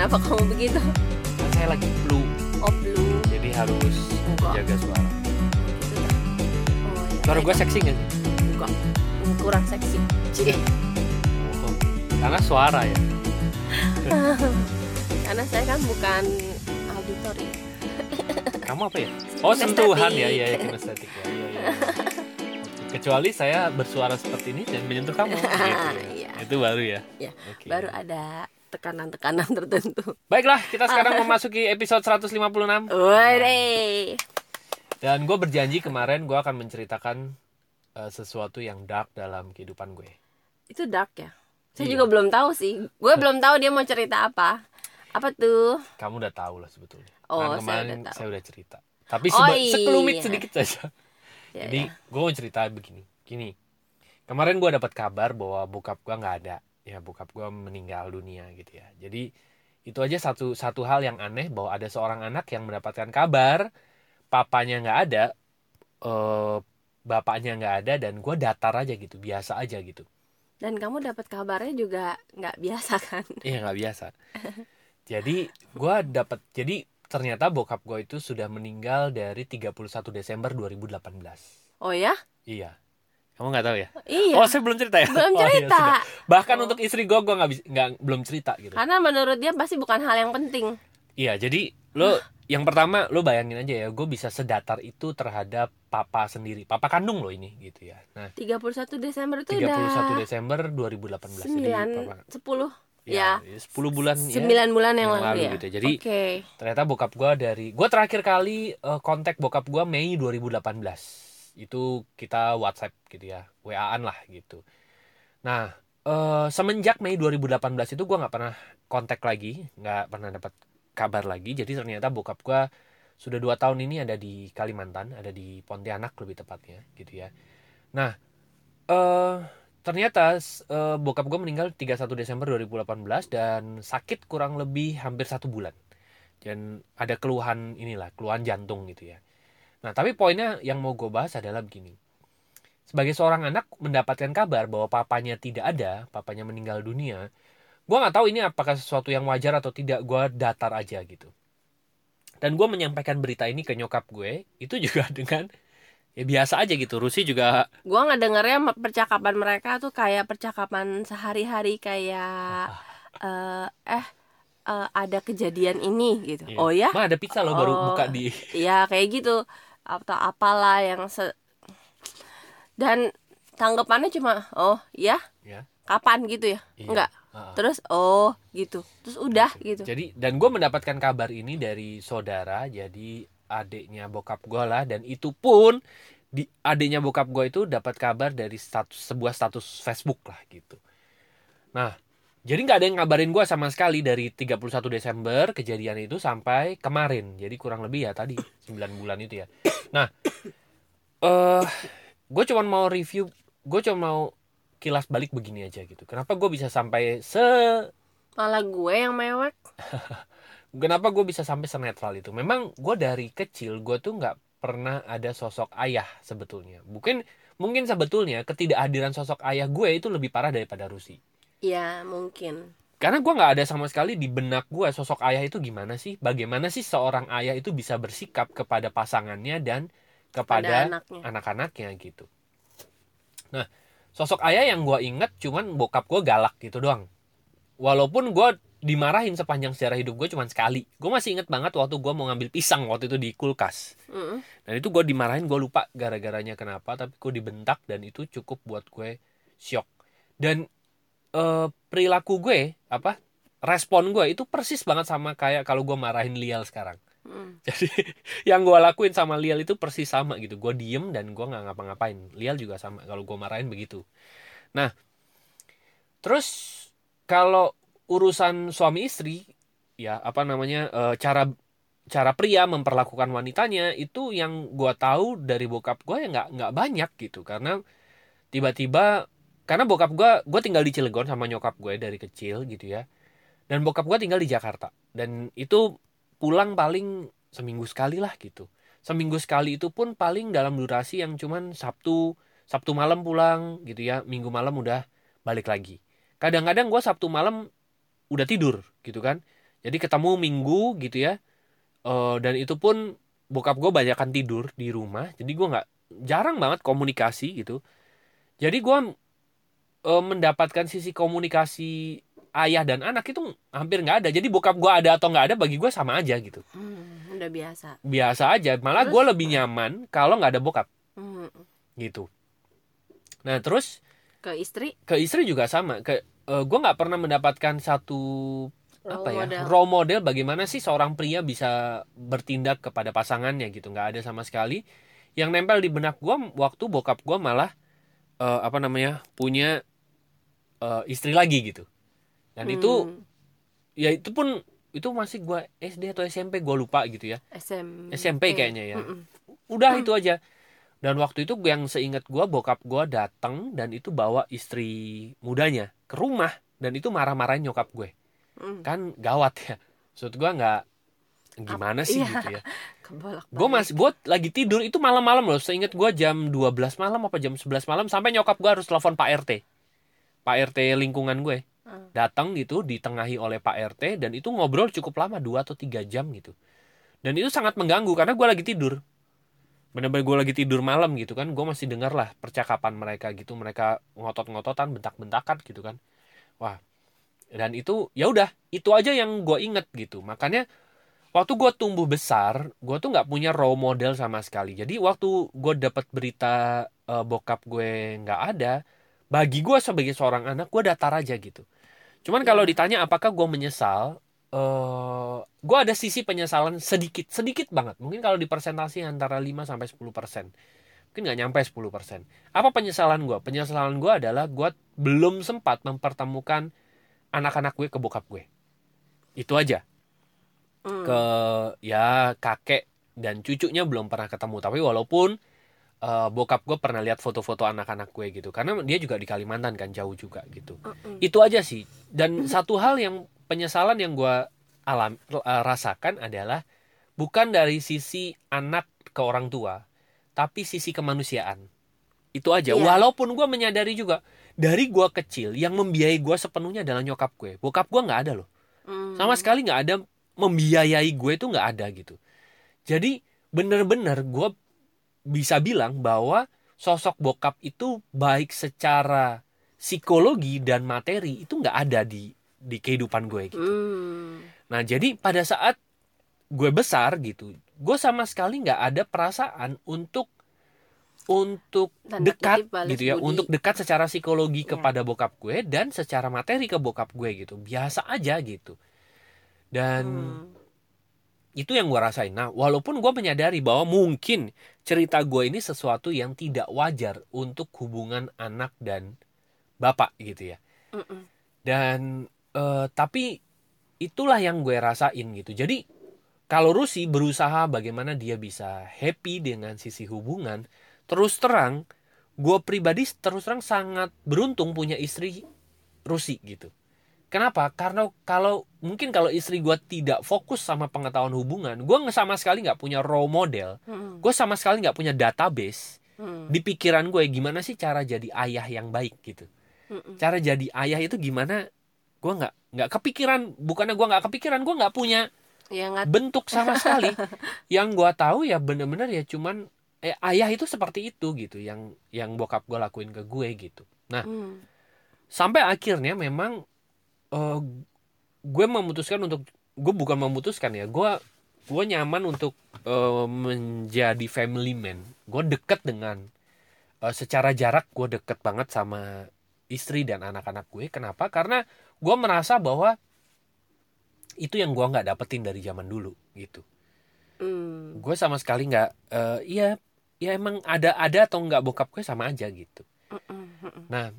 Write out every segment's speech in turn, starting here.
Kenapa kamu begitu? Kan saya lagi flu, Oh blue. jadi harus Enggak. jaga suara. Gitu. Oh, ya. Suara gue seksi nggak sih? Enggak. Kurang seksi. Cih. Oh, karena suara ya. Karena saya kan bukan auditori. Kamu apa ya? Oh sentuhan ya, Kinestetik. ya, ya kinestetik ya. Iya, iya. Kecuali saya bersuara seperti ini dan menyentuh kamu. Gitu, ya. Iya. Itu baru ya. Ya, Oke. baru ada tekanan-tekanan tertentu. Baiklah, kita sekarang memasuki episode 156 Woi. dan gue berjanji kemarin gue akan menceritakan eh, sesuatu yang dark dalam kehidupan gue. Itu dark ya? Saya Iya. juga belum tahu sih. Gue belum tahu dia mau cerita apa. Apa tuh? Kamu udah tahu lah sebetulnya. Oh, saya kemarin udah tahu. saya udah cerita. Tapi Oh, sebe- sekelumit iya. sedikit saja. Ya, Jadi ya. gue mau cerita begini. Gini, kemarin gue dapat kabar bahwa bokap gue nggak ada. Ya bokap gue meninggal dunia gitu ya. Jadi itu aja satu satu hal yang aneh bahwa ada seorang anak yang mendapatkan kabar papanya nggak ada, eh, bapaknya nggak ada dan gue datar aja gitu, biasa aja gitu. Dan kamu dapat kabarnya juga nggak biasa kan? Iya nggak biasa. Jadi gue dapat jadi ternyata bokap gue itu sudah meninggal dari 31 Desember 2018. Oh ya? Iya. Kamu nggak tahu ya? Iya. Oh, saya belum cerita ya? belum Oh, iya, cerita. Bahkan Oh. untuk istri gue, gue nggak bisa, nggak belum cerita gitu. Karena menurut dia pasti bukan hal yang penting. Iya, jadi lo yang pertama lo bayangin aja ya, gue bisa sedatar itu terhadap papa sendiri, papa kandung lo ini gitu ya. Nah, 31 Desember itu 31 udah Desember 2018. 9 Jadi papa, 10 ya, ya. 10 bulan ya. 9 bulan yang, yang lalu, lalu ya. gitu. Jadi Oke. ternyata bokap gue dari gue terakhir kali eh, kontak bokap gue Mei 2018 itu kita WhatsApp gitu ya WA-an lah gitu. Nah eh, semenjak Mei 2018 itu gue nggak pernah kontak lagi nggak pernah dapat kabar lagi. Jadi ternyata bokap gue sudah dua tahun ini ada di Kalimantan ada di Pontianak lebih tepatnya gitu ya. Nah eh ternyata eh, bokap gue meninggal 31 Desember 2018 dan sakit kurang lebih hampir satu bulan. Dan ada keluhan inilah keluhan jantung gitu ya nah tapi poinnya yang mau gue bahas adalah begini sebagai seorang anak mendapatkan kabar bahwa papanya tidak ada papanya meninggal dunia gue nggak tahu ini apakah sesuatu yang wajar atau tidak gue datar aja gitu dan gue menyampaikan berita ini ke nyokap gue itu juga dengan ya biasa aja gitu Rusi juga Gua nggak dengernya percakapan mereka tuh kayak percakapan sehari-hari kayak eh eh eh, ada kejadian ini gitu. Iya. Oh ya? mah ada pizza loh baru Oh. buka di Iya kayak gitu atau apalah yang se dan tanggapannya cuma oh ya ya kapan gitu ya Iya. enggak Ah. terus oh gitu terus udah gitu Jadi dan gue mendapatkan kabar ini dari saudara, jadi adiknya bokap gue lah, dan itu pun di adiknya bokap gue itu dapat kabar dari status sebuah status Facebook lah gitu. Nah, jadi nggak ada yang ngabarin gue sama sekali dari 31 Desember kejadian itu sampai kemarin. Jadi kurang lebih ya tadi 9 bulan itu ya. Nah, eh gue cuma mau review, gue cuma mau kilas balik begini aja gitu. Kenapa gue bisa sampai se malah gue yang mewek. Kenapa gue bisa sampai senetral itu? Memang gue dari kecil gue tuh nggak pernah ada sosok ayah sebetulnya. Mungkin mungkin sebetulnya ketidakhadiran sosok ayah gue itu lebih parah daripada Rusi. Ya mungkin karena gue nggak ada sama sekali di benak gue sosok ayah itu gimana sih? Bagaimana sih seorang ayah itu bisa bersikap kepada pasangannya dan kepada pada anaknya. anak-anaknya gitu? Nah sosok ayah yang gue inget cuman bokap gue galak gitu doang. Walaupun gue dimarahin sepanjang sejarah hidup gue cuman sekali. Gue masih inget banget waktu gue mau ngambil pisang waktu itu di kulkas. Mm-mm. dan itu gue dimarahin gue lupa gara-garanya kenapa tapi gue dibentak dan itu cukup buat gue shock dan eh, perilaku gue apa respon gue itu persis banget sama kayak kalau gue marahin Lial sekarang. Mm. jadi yang gue lakuin sama Lial itu persis sama gitu. Gue diem dan gue nggak ngapa-ngapain. Lial juga sama kalau gue marahin begitu. Nah terus kalau urusan suami istri ya apa namanya eh, cara cara pria memperlakukan wanitanya itu yang gue tahu dari bokap gue ya nggak nggak banyak gitu. Karena tiba-tiba karena bokap gue gue tinggal di Cilegon sama nyokap gue dari kecil gitu ya. Dan bokap gue tinggal di Jakarta. Dan itu pulang paling seminggu sekali lah gitu. Seminggu sekali itu pun paling dalam durasi yang cuman Sabtu Sabtu malam pulang gitu ya. Minggu malam udah balik lagi. Kadang-kadang gue Sabtu malam udah tidur gitu kan. Jadi ketemu minggu gitu ya. Eh, dan itu pun bokap gue banyakkan tidur di rumah. Jadi gue nggak jarang banget komunikasi gitu. Jadi gue eh, mendapatkan sisi komunikasi ayah dan anak itu hampir nggak ada. Jadi bokap gue ada atau nggak ada bagi gue sama aja gitu. Hmm, udah biasa. biasa aja. Malah gue lebih nyaman kalau nggak ada bokap. Hmm. gitu. Nah terus? Ke istri? Ke istri juga sama. Ke gue nggak pernah mendapatkan satu role apa ya model. role model bagaimana sih seorang pria bisa bertindak kepada pasangannya gitu. Nggak ada sama sekali. Yang nempel di benak gue waktu bokap gue malah eh, apa namanya punya eh, istri lagi gitu. Dan itu Hmm, ya itu pun itu masih gue SD atau SMP gue lupa gitu ya. SMP. SMP kayaknya ya. Mm-mm. udah itu aja. Dan waktu itu yang seingat gue bokap gue datang dan itu bawa istri mudanya ke rumah. Dan itu marah-marahin nyokap gue. Mm. kan gawat ya. Maksud gue nggak gimana sih Iya. gitu ya. Gue masih gue lagi tidur itu malam-malam loh. Seingat gue jam 12 malam apa jam 11 malam sampai nyokap gue harus telepon Pak RT Pak RT lingkungan gue. Hmm. datang gitu ditengahi oleh Pak RT dan itu ngobrol cukup lama 2 atau tiga jam gitu. Dan itu sangat mengganggu karena gue lagi tidur. Bener-bener gue lagi tidur malam gitu kan gue masih dengar lah percakapan mereka gitu mereka ngotot-ngototan bentak-bentakan gitu kan. Wah dan itu ya udah itu aja yang gue inget gitu. Makanya waktu gue tumbuh besar gue tuh nggak punya role model sama sekali. Jadi waktu gue dapat berita eh, bokap gue nggak ada bagi gue sebagai seorang anak gue datar aja gitu. Cuman kalau Iya. ditanya apakah gue menyesal eh gue ada sisi penyesalan sedikit sedikit banget. Mungkin kalau di persentasi antara 5 sampai 10 persen. Mungkin nggak nyampe 10 persen. Apa penyesalan gue penyesalan gue adalah gue belum sempat mempertemukan anak-anak gue ke bokap gue. Itu aja. Hmm. ke ya kakek dan cucunya belum pernah ketemu. Tapi walaupun eh, bokap gue pernah lihat foto-foto anak-anak gue gitu. Karena dia juga di Kalimantan kan jauh juga gitu. Mm-mm. itu aja sih. Dan satu hal yang penyesalan yang gue alam eh, rasakan adalah bukan dari sisi anak ke orang tua tapi sisi kemanusiaan. Itu aja. Iya. walaupun gue menyadari juga dari gue kecil yang membiayai gue sepenuhnya adalah nyokap gue. Bokap gue nggak ada loh. Hmm. sama sekali nggak ada. Membiayai gue itu nggak ada gitu. Jadi bener-bener gue bisa bilang bahwa sosok bokap itu baik secara psikologi dan materi itu nggak ada di di kehidupan gue gitu Hmm. nah jadi pada saat gue besar gitu gue sama sekali nggak ada perasaan untuk untuk Tanda dekat gitu ya budi. untuk dekat secara psikologi Iya. kepada bokap gue dan secara materi ke bokap gue gitu biasa aja gitu dan Hmm. Itu yang gue rasain. Nah walaupun gue menyadari bahwa mungkin cerita gue ini sesuatu yang tidak wajar untuk hubungan anak dan bapak gitu ya. Mm-mm. dan eh, tapi itulah yang gue rasain gitu. Jadi kalau Rusi berusaha bagaimana dia bisa happy dengan sisi hubungan terus terang gue pribadi terus terang sangat beruntung punya istri Rusi gitu kenapa karena kalau mungkin kalau istri gue tidak fokus sama pengetahuan hubungan gue sama sekali nggak punya role model Hmm. gue sama sekali nggak punya database Hmm. di pikiran gue gimana sih cara jadi ayah yang baik gitu Mm-mm. cara jadi ayah itu gimana gue nggak nggak kepikiran bukannya gue nggak kepikiran gue nggak punya Ya nggak bentuk sama sekali yang gue tahu ya bener-bener ya cuman eh, ayah itu seperti itu gitu yang yang bokap gue lakuin ke gue gitu nah Hmm. sampai akhirnya memang eh, gue memutuskan untuk gue bukan memutuskan ya gue gue nyaman untuk eh, menjadi family man gue deket dengan eh, secara jarak gue deket banget sama istri dan anak-anak gue kenapa karena gue merasa bahwa itu yang gue nggak dapetin dari zaman dulu gitu Hmm. gue sama sekali nggak eh, iya ya emang ada ada atau nggak bokap gue sama aja gitu Mm-mm. Mm-mm. Nah,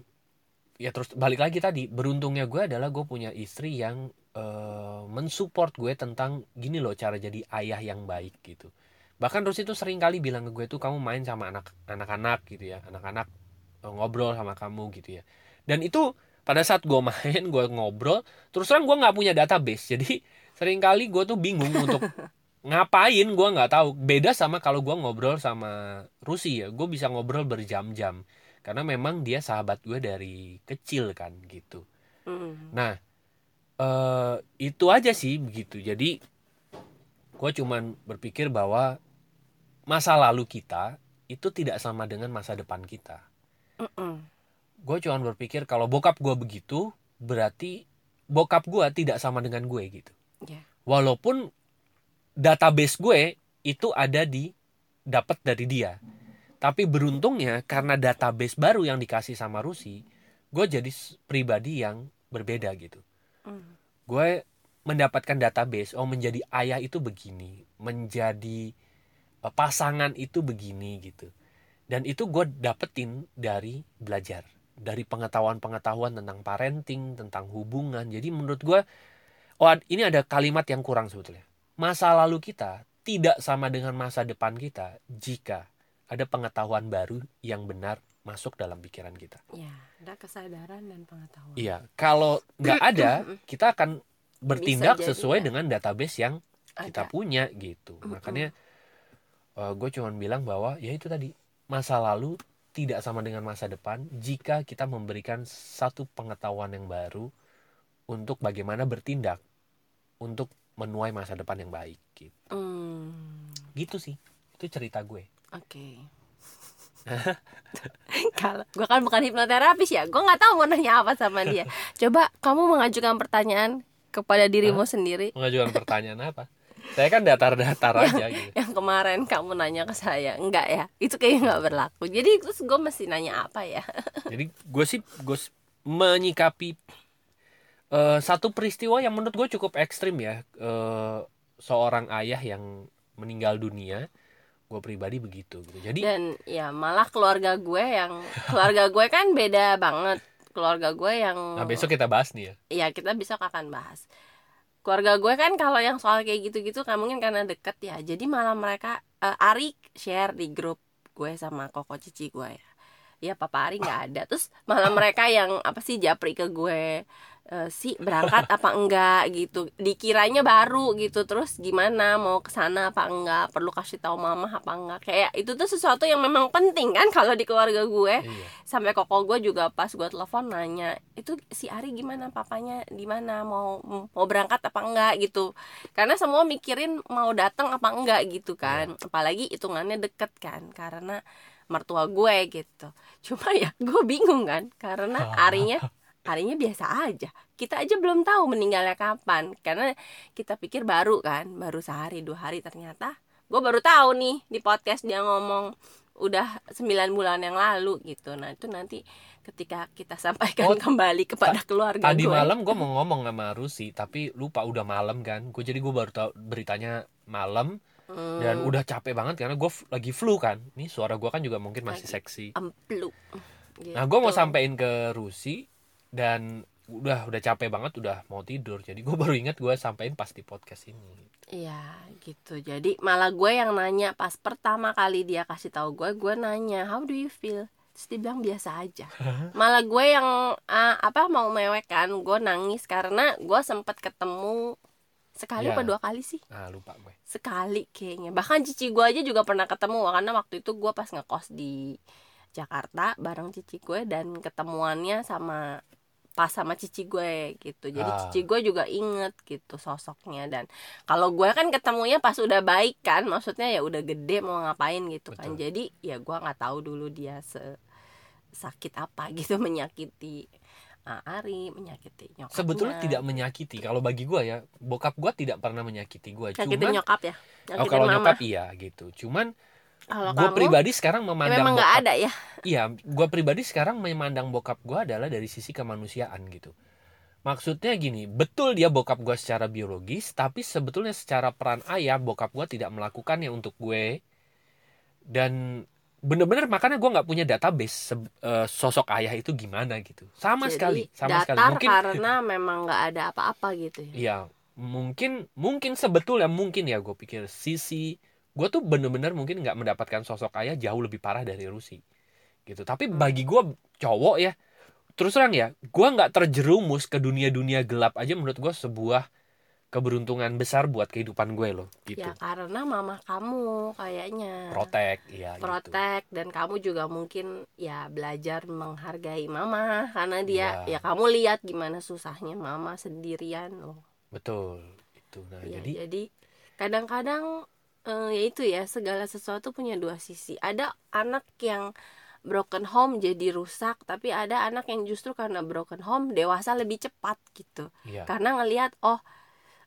ya terus balik lagi tadi, beruntungnya gue adalah gue punya istri yang eh, mensupport gue tentang gini loh cara jadi ayah yang baik gitu. Bahkan Rus itu sering kali bilang ke gue tuh kamu main sama anak anak-anak gitu ya, anak-anak eh, ngobrol sama kamu gitu ya. Dan itu pada saat gue main, gue ngobrol, terus terang gue nggak punya database, jadi sering kali gue tuh bingung untuk ngapain gue nggak tahu. Beda sama kalau gue ngobrol sama Rusi ya, gue bisa ngobrol berjam-jam karena memang dia sahabat gue dari kecil kan gitu Hmm. nah eh itu aja sih begitu jadi gue cuman berpikir bahwa masa lalu kita itu tidak sama dengan masa depan kita Mm-mm. gue cuman berpikir kalau bokap gue begitu berarti bokap gue tidak sama dengan gue gitu Ya. walaupun database gue itu ada di dapat dari dia tapi beruntungnya karena database baru yang dikasih sama Rusi gue jadi pribadi yang berbeda gitu. Mm. gue mendapatkan database oh menjadi ayah itu begini menjadi eh, pasangan itu begini gitu. Dan itu gue dapetin dari belajar dari pengetahuan-pengetahuan tentang parenting tentang hubungan. Jadi menurut gue oh ini ada kalimat yang kurang sebetulnya. Masa lalu kita tidak sama dengan masa depan kita jika ada pengetahuan baru yang benar masuk dalam pikiran kita Ya, ada kesadaran dan pengetahuan. Iya, kalau nggak ada, kita akan bertindak jadi, sesuai ya. dengan database yang kita Ada. punya gitu. Mm-mm. Makanya gue cuman bilang bahwa ya itu tadi masa lalu tidak sama dengan masa depan jika kita memberikan satu pengetahuan yang baru untuk bagaimana bertindak untuk menuai masa depan yang baik gitu. Hmm, Gitu sih. Itu cerita gue. Oke. Kalau gue kan bukan hipnoterapis ya, gue nggak tahu mau nanya apa sama dia. Coba kamu mengajukan pertanyaan kepada dirimu sendiri Mengajukan pertanyaan apa? Saya kan datar-datar aja gitu. yang kemarin kamu nanya ke saya, enggak ya? Itu kayaknya nggak berlaku. Jadi terus gue mesti nanya apa ya? Jadi gue sih gue menyikapi eh, satu peristiwa yang menurut gue cukup ekstrim ya. Eh, seorang ayah yang meninggal dunia, gue pribadi begitu. Gitu. Jadi Dan ya malah keluarga gue yang keluarga gue kan beda banget. Keluarga gue yang nah besok kita bahas nih ya. ya kita besok akan bahas keluarga gue kan kalau yang soal kayak gitu-gitu kan mungkin karena deket ya jadi malah mereka eh, Ari share di grup gue sama koko cici gue ya ya papa Ari nggak ada terus malah mereka yang apa sih japri ke gue eh, si berangkat apa enggak gitu. Dikiranya baru gitu. Terus gimana? Mau ke sana apa enggak? Perlu kasih tahu mama apa enggak? Kayak itu tuh sesuatu yang memang penting kan kalau di keluarga gue. Iya. sampai koko gue juga pas gue telepon nanya itu si Ari gimana? Papanya di mana mau mau berangkat apa enggak? Gitu. Karena semua mikirin mau datang apa enggak gitu kan. Apalagi hitungannya deket kan karena mertua gue gitu. Cuma ya gue bingung kan karena Arinya Arinya biasa aja kita aja belum tahu meninggalnya kapan karena kita pikir baru kan baru sehari dua hari ternyata gue baru tahu nih di podcast dia ngomong udah 9 bulan yang lalu gitu nah itu nanti ketika kita sampaikan Oh, kembali kepada keluarga Tadi gue malam gue mau ngomong sama Rusi, tapi lupa udah malam kan. Gue jadi gue baru tahu beritanya malam Hmm, dan udah capek banget karena gue lagi flu kan. Nih suara gue kan juga mungkin masih Lagi. seksi. emplu gitu. Nah gue mau sampein ke Rusi dan udah udah capek banget udah mau tidur. Jadi gue baru ingat gue sampein pas di podcast ini. Iya gitu. Jadi malah gue yang nanya. Pas pertama kali dia kasih tahu gue gue nanya how do you feel? Terus dia bilang biasa aja. Malah gue yang ah, apa mau mewek kan gue nangis. Karena gue sempat ketemu sekali Ya. apa dua kali sih? Nah lupa gue. Sekali kayaknya. Bahkan cici gue aja juga pernah ketemu karena waktu itu gue pas ngekos di Jakarta bareng cici gue dan ketemuannya sama pas sama cici gue gitu. Jadi Ah. cici gue juga inget gitu sosoknya. Dan kalau gue kan ketemunya pas udah baik kan maksudnya ya udah gede mau ngapain gitu kan. Betul. jadi ya gue nggak tahu dulu dia se sakit apa gitu menyakiti ah, Ari menyakiti nyokapnya. Sebetulnya tidak menyakiti. Kalau bagi gue ya bokap gue tidak pernah menyakiti gue. Cuman nyokap ya? Oh, nyakitin kalau mama. nyokap iya gitu. Cuman gue pribadi sekarang ya memandang memang nggak ada ya? Iya gue pribadi sekarang memandang bokap gue adalah dari sisi kemanusiaan gitu. Maksudnya gini betul dia bokap gue secara biologis tapi sebetulnya secara peran ayah bokap gue tidak melakukannya untuk gue. Dan bener-bener makanya gue nggak punya database se- eh, sosok ayah itu gimana gitu. Sama Jadi, sekali sama sekali. Datar mungkin karena memang nggak ada apa-apa gitu ya? Iya, mungkin mungkin sebetulnya mungkin ya gue pikir sisi gue tuh bener-bener mungkin nggak mendapatkan sosok ayah jauh lebih parah dari Rusi gitu. Tapi Hmm. bagi gue cowok ya, terus terang ya, gue nggak terjerumus ke dunia-dunia gelap aja menurut gue sebuah keberuntungan besar buat kehidupan gue loh gitu ya karena mama kamu kayaknya protek ya gitu. protek dan kamu juga mungkin ya belajar menghargai mama karena dia Ya. ya kamu lihat gimana susahnya mama sendirian loh betul itu nah Ya, jadi jadi kadang-kadang eh, ya itu ya segala sesuatu punya dua sisi. Ada anak yang broken home jadi rusak tapi ada anak yang justru karena broken home dewasa lebih cepat gitu. Ya karena ngelihat oh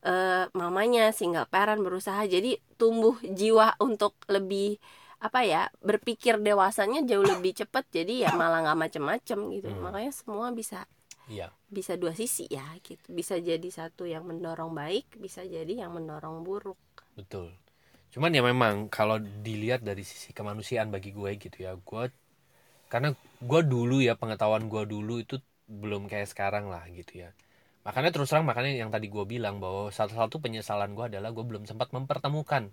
eh, mamanya single parent berusaha jadi tumbuh jiwa untuk lebih apa ya berpikir dewasanya jauh lebih cepat jadi ya malah nggak macem-macem gitu. Hmm. makanya semua bisa iya. bisa dua sisi ya gitu. Bisa jadi satu yang mendorong baik bisa jadi yang mendorong buruk. Betul cuman ya memang kalau dilihat dari sisi kemanusiaan bagi gue gitu ya gue karena gue dulu ya pengetahuan gue dulu itu belum kayak sekarang lah gitu ya. Makanya terus terang makanya yang tadi gue bilang bahwa satu-satu penyesalan gue adalah gue belum sempat mempertemukan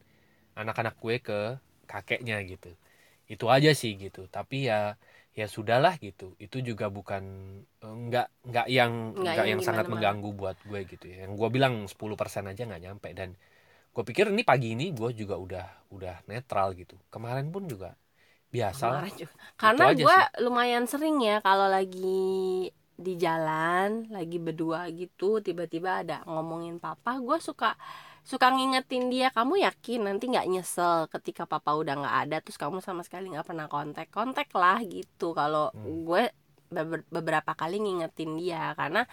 anak-anak gue ke kakeknya gitu. Itu aja sih gitu tapi ya ya sudahlah gitu. Itu juga bukan eh, nggak nggak yang Nggak yang yang sangat mengganggu buat gue gitu ya. Yang gue bilang 10% aja nggak nyampe dan gue pikir ini pagi ini gue juga udah udah netral gitu. Kemarin pun juga biasa Marah juga. karena aja gue lumayan sering ya kalau lagi di jalan lagi berdua gitu tiba-tiba ada ngomongin papa gue suka suka ngingetin dia kamu yakin nanti nggak nyesel ketika papa udah nggak ada? Terus kamu sama sekali nggak pernah kontak. Kontak lah gitu. Kalau Hmm. gue beber- beberapa kali ngingetin dia karena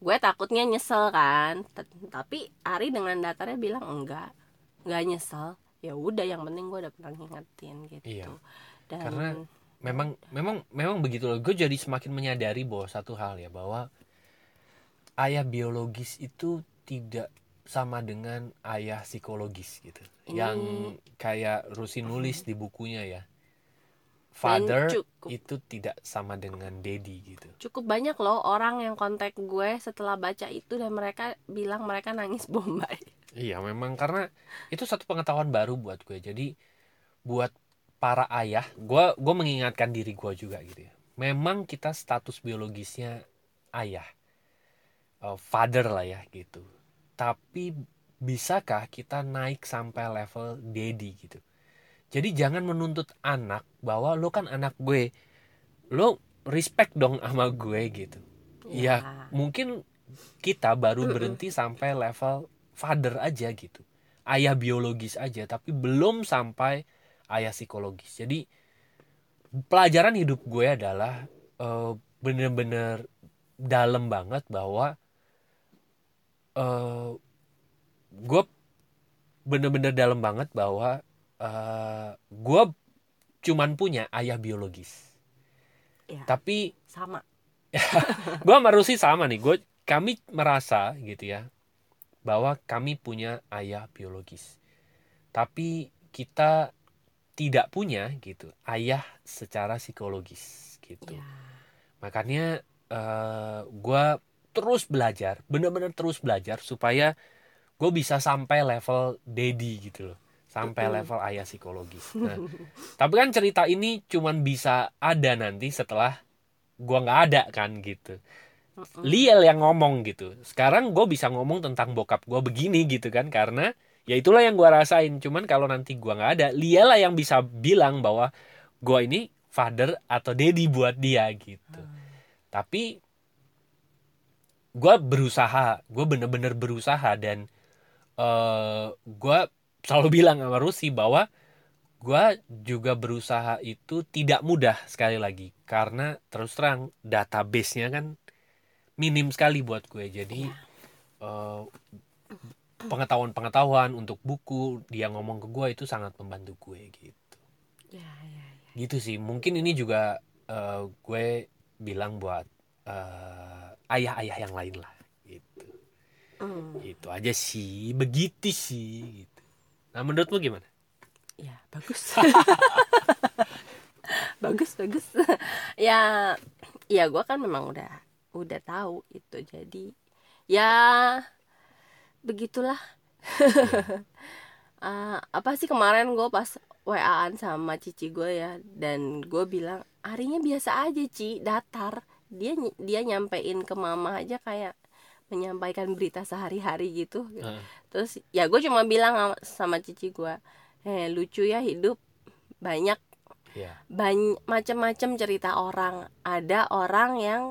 gue takutnya nyesel kan. T- tapi Ari dengan datarnya bilang enggak nggak nyesel. Ya udah yang penting gue udah pernah ngingetin gitu. Iya. dan Karena memang memang memang begitu loh. Gue jadi semakin menyadari bahwa satu hal ya bahwa ayah biologis itu tidak sama dengan ayah psikologis gitu. Ini- yang kayak Rusi nulis di bukunya ya father cukup. itu tidak sama dengan daddy gitu cukup banyak loh orang yang kontak gue setelah baca itu dan mereka bilang mereka nangis bombay Iya memang karena itu satu pengetahuan baru buat gue. Jadi buat para ayah, gue gue mengingatkan diri gue juga gitu ya. Memang kita status biologisnya ayah, eh, father lah ya gitu. Tapi bisakah kita naik sampai level daddy gitu? Jadi jangan menuntut anak bahwa lo kan anak gue, lo respect dong sama gue gitu. Ya mungkin kita baru berhenti sampai level father aja gitu. Ayah biologis aja tapi belum sampai ayah psikologis. Jadi pelajaran hidup gue adalah eh, bener-bener dalam banget bahwa eh gue bener-bener dalam banget bahwa eh gue cuman punya ayah biologis. Ya. tapi sama. gue sama Rusi sama nih. Gue kami merasa gitu ya bahwa kami punya ayah biologis. Tapi kita tidak punya gitu ayah secara psikologis gitu. Ya. Makanya eh gue terus belajar bener-bener terus belajar supaya gue bisa sampai level daddy gitu loh sampai Mm-mm. level ayah psikologis nah tapi kan cerita ini cuman bisa ada nanti setelah gue nggak ada kan gitu. Liel yang ngomong gitu. Sekarang gue bisa ngomong tentang bokap gue begini gitu kan karena ya itulah yang gue rasain. Cuman kalau nanti gue nggak ada, Liel lah yang bisa bilang bahwa gue ini father atau daddy buat dia gitu. Tapi gue berusaha, gue bener-bener berusaha dan eh gue selalu bilang sama Rusi bahwa gue juga berusaha itu tidak mudah sekali lagi. Karena terus terang database-nya kan minim sekali buat gue. Jadi eh, pengetahuan-pengetahuan untuk buku dia ngomong ke gue itu sangat membantu gue gitu. Ya ya ya gitu sih. Mungkin ini juga eh, gue bilang buat eh, ayah-ayah yang lain lah gitu. Hmm. itu aja sih. Begitu sih gitu nah menurutmu gimana? Ya bagus. Bagus bagus. Ya ya gue kan memang udah udah tahu itu. Jadi ya begitulah. Eh, apa sih kemarin gue pas waan sama cici gue ya dan gue bilang harinya biasa aja ci. Datar. Dia dia nyampein ke mama aja kayak menyampaikan berita sehari-hari gitu Heeh. terus ya gue cuma bilang sama- cici gue eh lucu ya hidup banyak Iya. banyak macam-macam cerita orang ada orang yang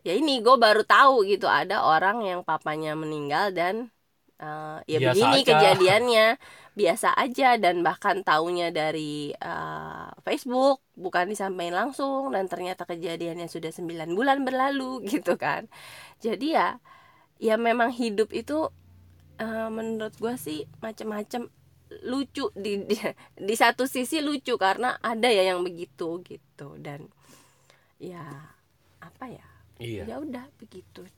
ya ini gue baru tahu gitu ada orang yang papanya meninggal dan eh, ya Biasa begini aja. kejadiannya biasa aja dan bahkan taunya dari eh, Facebook bukan disampaikan langsung dan ternyata kejadiannya sudah 9 bulan berlalu gitu kan jadi ya ya memang hidup itu eh, menurut gue sih macam-macam lucu di, di di satu sisi lucu karena ada ya yang begitu gitu dan ya apa ya Iya. ya udah begitu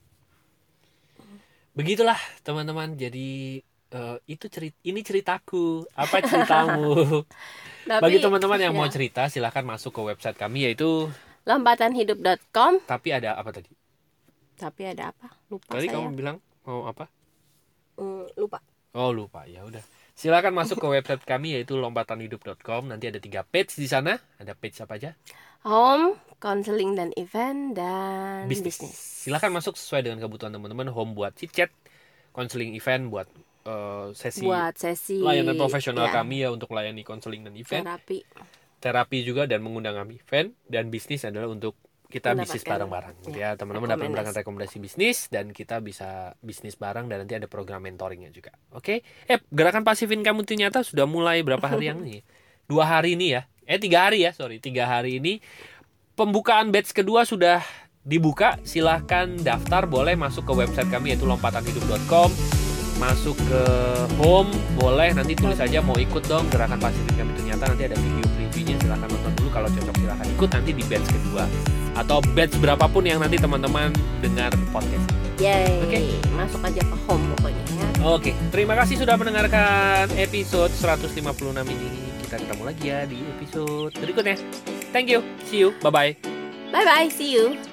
Begitulah teman-teman. Jadi eh, itu cerita ini ceritaku. Apa ceritamu? Tapi, Bagi teman-teman yang mau ya, cerita silahkan masuk ke website kami yaitu lompatanhidup.com tapi ada apa tadi? Tapi ada apa lupa Tadi saya kamu bilang mau apa? Hmm, lupa Oh lupa ya udah. Silakan masuk ke website kami yaitu lompatanhidup.com. Nanti ada tiga page di sana. Ada page apa aja? home counseling dan event dan Bisnis. bisnis Silakan masuk sesuai dengan kebutuhan teman-teman. Home buat chit chat, counseling event buat eh, sesi buat sesi layanan profesional ya, kami ya untuk melayani konseling dan event. terapi Terapi juga dan mengundang kami event dan bisnis adalah untuk kita bisnis bareng-bareng. Gitu ya, ya teman-teman dapat mendapatkan rekomendasi bisnis dan kita bisa bisnis bareng dan nanti ada program mentoringnya juga. Oke? Eh gerakan pasif income itu nyata sudah mulai berapa hari yang ini? Dua hari ini ya? Eh tiga hari ya sorry. Tiga hari ini. Pembukaan batch kedua sudah dibuka. Silahkan daftar. Boleh masuk ke website kami yaitu lompatanhidup.com masuk ke home boleh. Nanti tulis saja mau ikut dong gerakan pasif income itu nyata. Nanti ada video previewnya. Silahkan nonton dulu. Kalau cocok silahkan ikut. Nanti di batch kedua atau batch berapapun yang nanti teman-teman dengar podcast Yay, Oke. masuk aja ke home pokoknya ya. Oke, terima kasih sudah mendengarkan episode 156 ini. Kita ketemu lagi ya di episode berikutnya. Thank you. See you. Bye bye. Bye bye, see you.